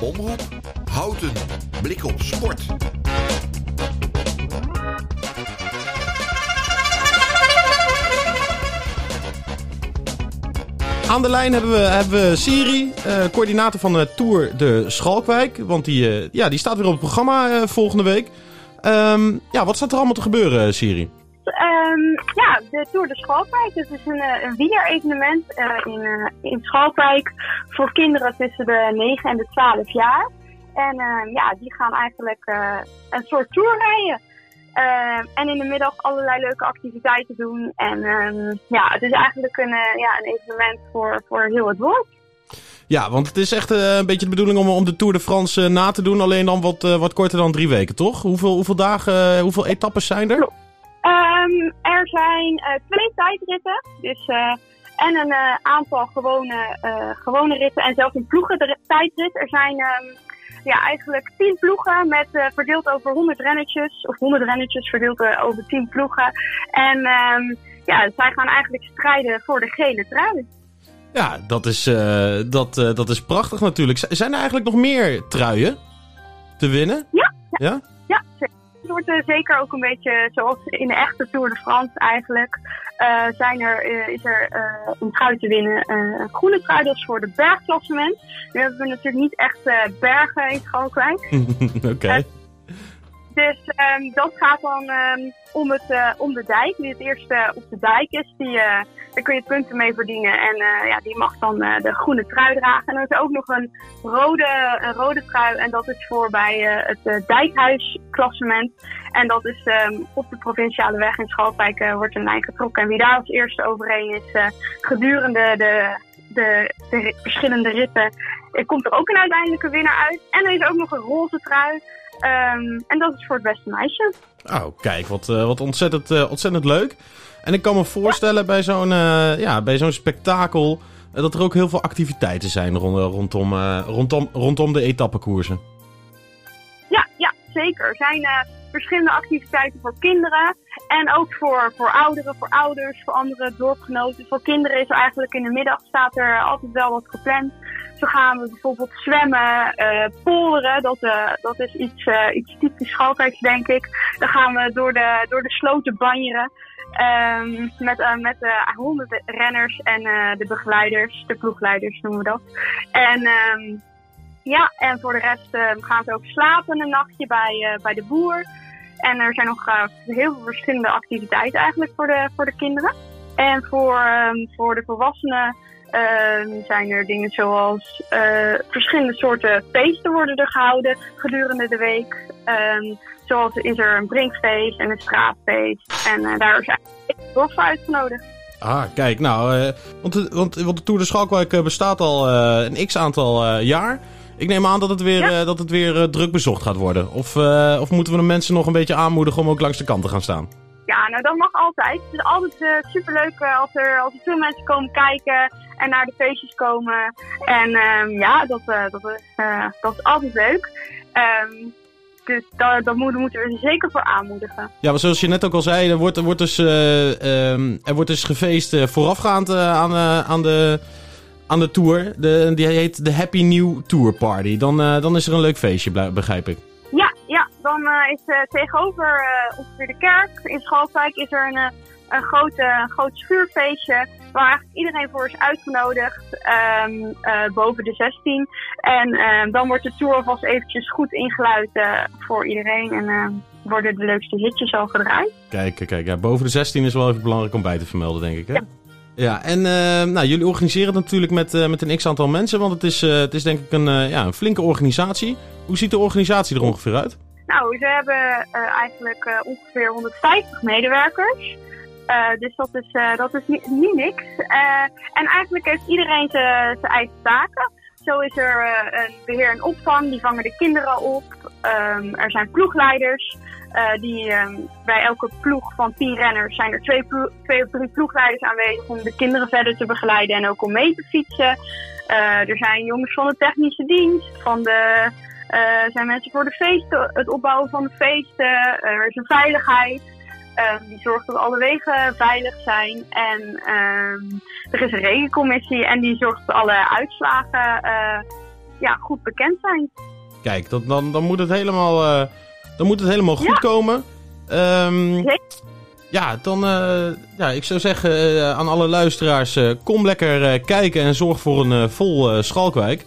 Omroep Houten. Blik op sport. Aan de lijn hebben we, hebben Siri, eh, coördinator van de Tour de Schalkwijk. Want die, eh, ja, die staat weer op het programma eh, volgende week. Ehm, ja, wat staat er allemaal te gebeuren, Siri? Ehm, de Tour de Schalkwijk. Het is een, uh, een wielerevenement uh, in, uh, in Schalkwijk voor kinderen tussen de 9 en de 12 jaar. En ehm, ja, die gaan eigenlijk een soort tour rijden. Ehm, en in de middag allerlei leuke activiteiten doen. En ja, het is eigenlijk een, ja, een evenement voor, voor heel het dorp. Ja, want het is echt een beetje de bedoeling om, om de Tour de France na te doen. Alleen dan wat, wat korter dan drie weken, toch? Hoeveel, hoeveel dagen, hoeveel etappes zijn er? Klopt. Um, er zijn uh, twee tijdritten. Dus, uh, en een uh, aantal gewone, gewone ritten. En zelfs een ploegentijdrit. Er zijn um, ja, eigenlijk tien ploegen met, verdeeld over 100 rennetjes. Of 100 rennetjes verdeeld over 10 ploegen. En um, ja, zij gaan eigenlijk strijden voor de gele trui. Ja, dat is, dat, dat is prachtig natuurlijk. Zijn er eigenlijk nog meer truien te winnen? Ja. Ja? Wordt uh, zeker ook een beetje zoals in de echte Tour de France eigenlijk. Uh, zijn er, uh, is er een trui te winnen. een groene trui, dat is voor de bergklassement. Nu hebben we natuurlijk niet echt bergen in Schalkwijk. Oké. Okay. Dus um, dat gaat dan um, om, het, om de dijk. Wie het eerste op de dijk is, die, daar kun je punten mee verdienen. En ja, die mag dan de groene trui dragen. En er is ook nog een rode, een rode trui. En dat is voor bij het dijkhuisklassement. En dat is um, op de provinciale weg in Schalkwijk uh, wordt een lijn getrokken. En wie daar als eerste overheen is, uh, gedurende de, de, de, verschillende ritten, uh, komt er ook een uiteindelijke winnaar uit. En er is ook nog een roze trui. Um, en dat is voor het beste meisje. Oh, kijk, wat, wat ontzettend, ontzettend leuk. En ik kan me voorstellen ja. bij zo'n ja, bij zo'n spektakel dat er ook heel veel activiteiten zijn rondom, rondom, rondom de etappekoersen. Ja, ja, zeker. Er zijn verschillende activiteiten voor kinderen. En ook voor, voor ouderen, voor ouders, voor andere dorpgenoten. Voor kinderen is er eigenlijk in de middag staat er altijd wel wat gepland. Zo gaan we bijvoorbeeld zwemmen, uh, polderen. Dat, uh, dat is iets, uh, iets typisch Schalkwijks, denk ik. Dan gaan we door de, door de sloten banjeren. Um, met uh, met uh, honderden renners en de begeleiders, de ploegleiders noemen we dat. En um, ja, en voor de rest gaan ze ook slapen een nachtje bij, bij de boer. En er zijn nog heel veel verschillende activiteiten eigenlijk voor de, voor de kinderen. En voor, um, voor de volwassenen uh, zijn er dingen zoals uh, verschillende soorten feesten worden er gehouden gedurende de week. Um, zoals is er een brinkfeest en een straatfeest. En uh, daar is eigenlijk voor uitgenodigd. Ah, kijk, nou, uh, want, de, want, want de Tour de Schalkwijk bestaat al een x-aantal jaar. Ik neem aan dat het weer, ja. dat het weer druk bezocht gaat worden. Of, of moeten we de mensen nog een beetje aanmoedigen om ook langs de kant te gaan staan? Nou dat mag altijd. Het is altijd superleuk als, er, als er veel mensen komen kijken en naar de feestjes komen. En ja, dat, dat, is, dat is altijd leuk. Um, dus daar, daar moeten we er zeker voor aanmoedigen. Ja, maar zoals je net ook al zei, er wordt, er wordt, dus, um, er wordt dus gefeest voorafgaand aan, aan de aan de tour. De, die heet de Happy New Tour Party. Dan, dan is er een leuk feestje, begrijp ik. Dan uh, is uh, tegenover ongeveer de kerk in Schalkwijk is er een, een groot, groot schuurfeestje. Waar eigenlijk iedereen voor is uitgenodigd. Um, boven de 16. En dan wordt de tour alvast eventjes goed ingeluid voor iedereen. En worden de leukste hitjes al gedraaid. Kijk, kijk, ja, boven de 16 is wel even belangrijk om bij te vermelden, denk ik. Hè? Ja. Ja, en nou, jullie organiseren het natuurlijk met, met een x-aantal mensen, want het is, het is denk ik een, ja, een flinke organisatie. Hoe ziet de organisatie er ongeveer uit? Nou, we hebben eigenlijk ongeveer 150 medewerkers. dus dat is, dat is niet, niet niks. en eigenlijk heeft iedereen zijn eigen taken. Zo is er een beheer en opvang, die vangen de kinderen op. Um, er zijn ploegleiders. Die, um, bij elke ploeg van tien renners zijn er twee, twee of drie ploegleiders aanwezig om de kinderen verder te begeleiden en ook om mee te fietsen. Er zijn jongens van de technische dienst, van de, uh, zijn mensen voor de feesten, het opbouwen van de feesten. er is een veiligheid. Um, die zorgt dat alle wegen veilig zijn. En um, er is een regencommissie en die zorgt dat alle uitslagen ja, goed bekend zijn. Kijk, dat, dan, dan moet het helemaal, eh, dan moet het helemaal goed Ja. komen. Ehm, ja, dan eh, ja, ik zou zeggen eh, aan alle luisteraars, eh, kom lekker eh, kijken en zorg voor een eh, vol eh, Schalkwijk.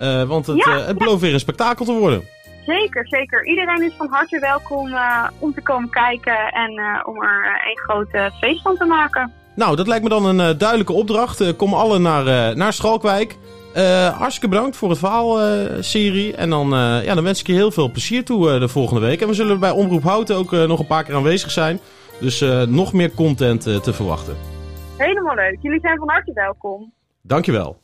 Eh, want het, Ja, eh, het belooft weer een spektakel te worden. Zeker, zeker. Iedereen is van harte welkom eh, om te komen kijken en om er een grote feest van te maken. Nou, dat lijkt me dan een duidelijke opdracht. Kom allen naar, naar Schalkwijk. Hartstikke bedankt voor het verhaal-serie. en dan, ja, dan wens ik je heel veel plezier toe de volgende week. En we zullen bij Omroep Houten ook nog een paar keer aanwezig zijn. Dus nog meer content te verwachten. Helemaal leuk. Jullie zijn van harte welkom. Dankjewel.